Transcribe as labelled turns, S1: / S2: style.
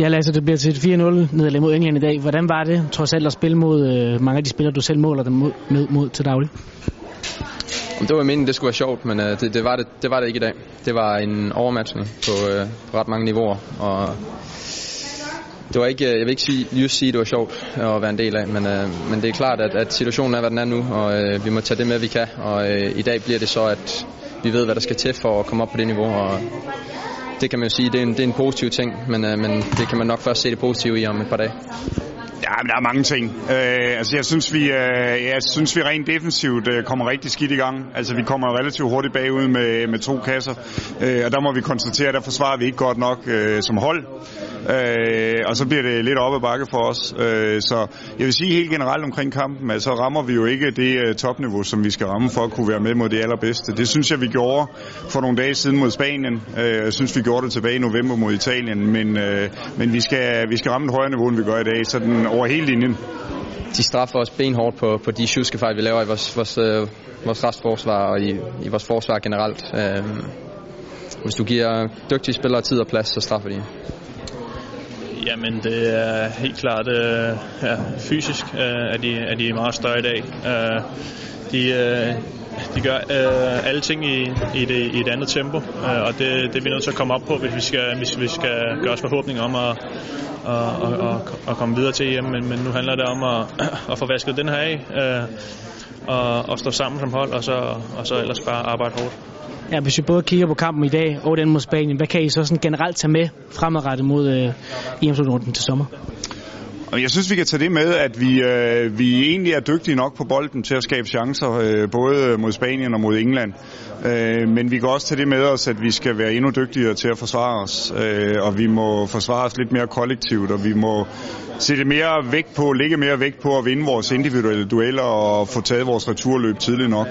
S1: Ja, Lasse, det bliver til et 4-0 nederlag mod England i dag. Hvordan var det trods alt at spille mod øh, mange af de spillere, du selv måler dem mod, med, mod til daglig?
S2: Det var meningen, det skulle være sjovt, men øh, det, det, var det, det var det ikke i dag. Det var en overmatchning på, øh, på ret mange niveauer, og det var ikke, øh, jeg vil ikke sige, just sige, at det var sjovt at være en del af, men, øh, men det er klart, at, at situationen er, hvad den er nu, og øh, vi må tage det med, vi kan. Og øh, i dag bliver det så, at vi ved, hvad der skal til for at komme op på det niveau, og det kan man jo sige, det er en, det er en positiv ting, men, øh, men det kan man nok først se det positive i om et par dage.
S3: Ja, men der er mange ting. Øh, altså, jeg synes, vi, øh, jeg synes, vi rent defensivt øh, kommer rigtig skidt i gang. Altså, vi kommer relativt hurtigt bagud med, med to kasser, øh, og der må vi konstatere, at der forsvarer vi ikke godt nok øh, som hold. Øh, og så bliver det lidt op ad bakke for os. Øh, så jeg vil sige helt generelt omkring kampen, at så rammer vi jo ikke det øh, topniveau, som vi skal ramme for at kunne være med mod det allerbedste. Det synes jeg, vi gjorde for nogle dage siden mod Spanien. Øh, jeg synes, vi gjorde det tilbage i november mod Italien, men, øh, men vi, skal, vi skal ramme et højere niveau, end vi gør i dag, så den over hele linjen.
S2: De straffer os benhårdt på, på de fejl, vi laver i vores, vores, øh, vores restforsvar og i, i vores forsvar generelt. Øh, hvis du giver dygtige spillere tid og plads, så straffer de.
S4: Jamen, det er helt klart øh, ja, fysisk, øh, er, de, er de meget større i dag. Øh, de, øh, de gør øh, alle ting i, i, det, i et andet tempo, øh, og det, det er vi nødt til at komme op på, hvis vi skal, hvis vi skal gøre os forhåbninger om at, at, at, at, at komme videre til EM. Men, men nu handler det om at, at få vasket den her af, øh, og, og stå sammen som hold, og så, og så ellers bare arbejde hårdt.
S1: Ja, hvis vi både kigger på kampen i dag og den mod Spanien, hvad kan I så sådan generelt tage med fremadrettet mod øh, EM-slutrunden til sommer?
S3: Og jeg synes, vi kan tage det med, at vi, øh, vi egentlig er dygtige nok på bolden til at skabe chancer, øh, både mod Spanien og mod England. Øh, men vi kan også tage det med os, at vi skal være endnu dygtigere til at forsvare os, øh, og vi må forsvare os lidt mere kollektivt, og vi må sætte mere vægt på, lægge mere vægt på at vinde vores individuelle dueller og få taget vores returløb tidligt nok.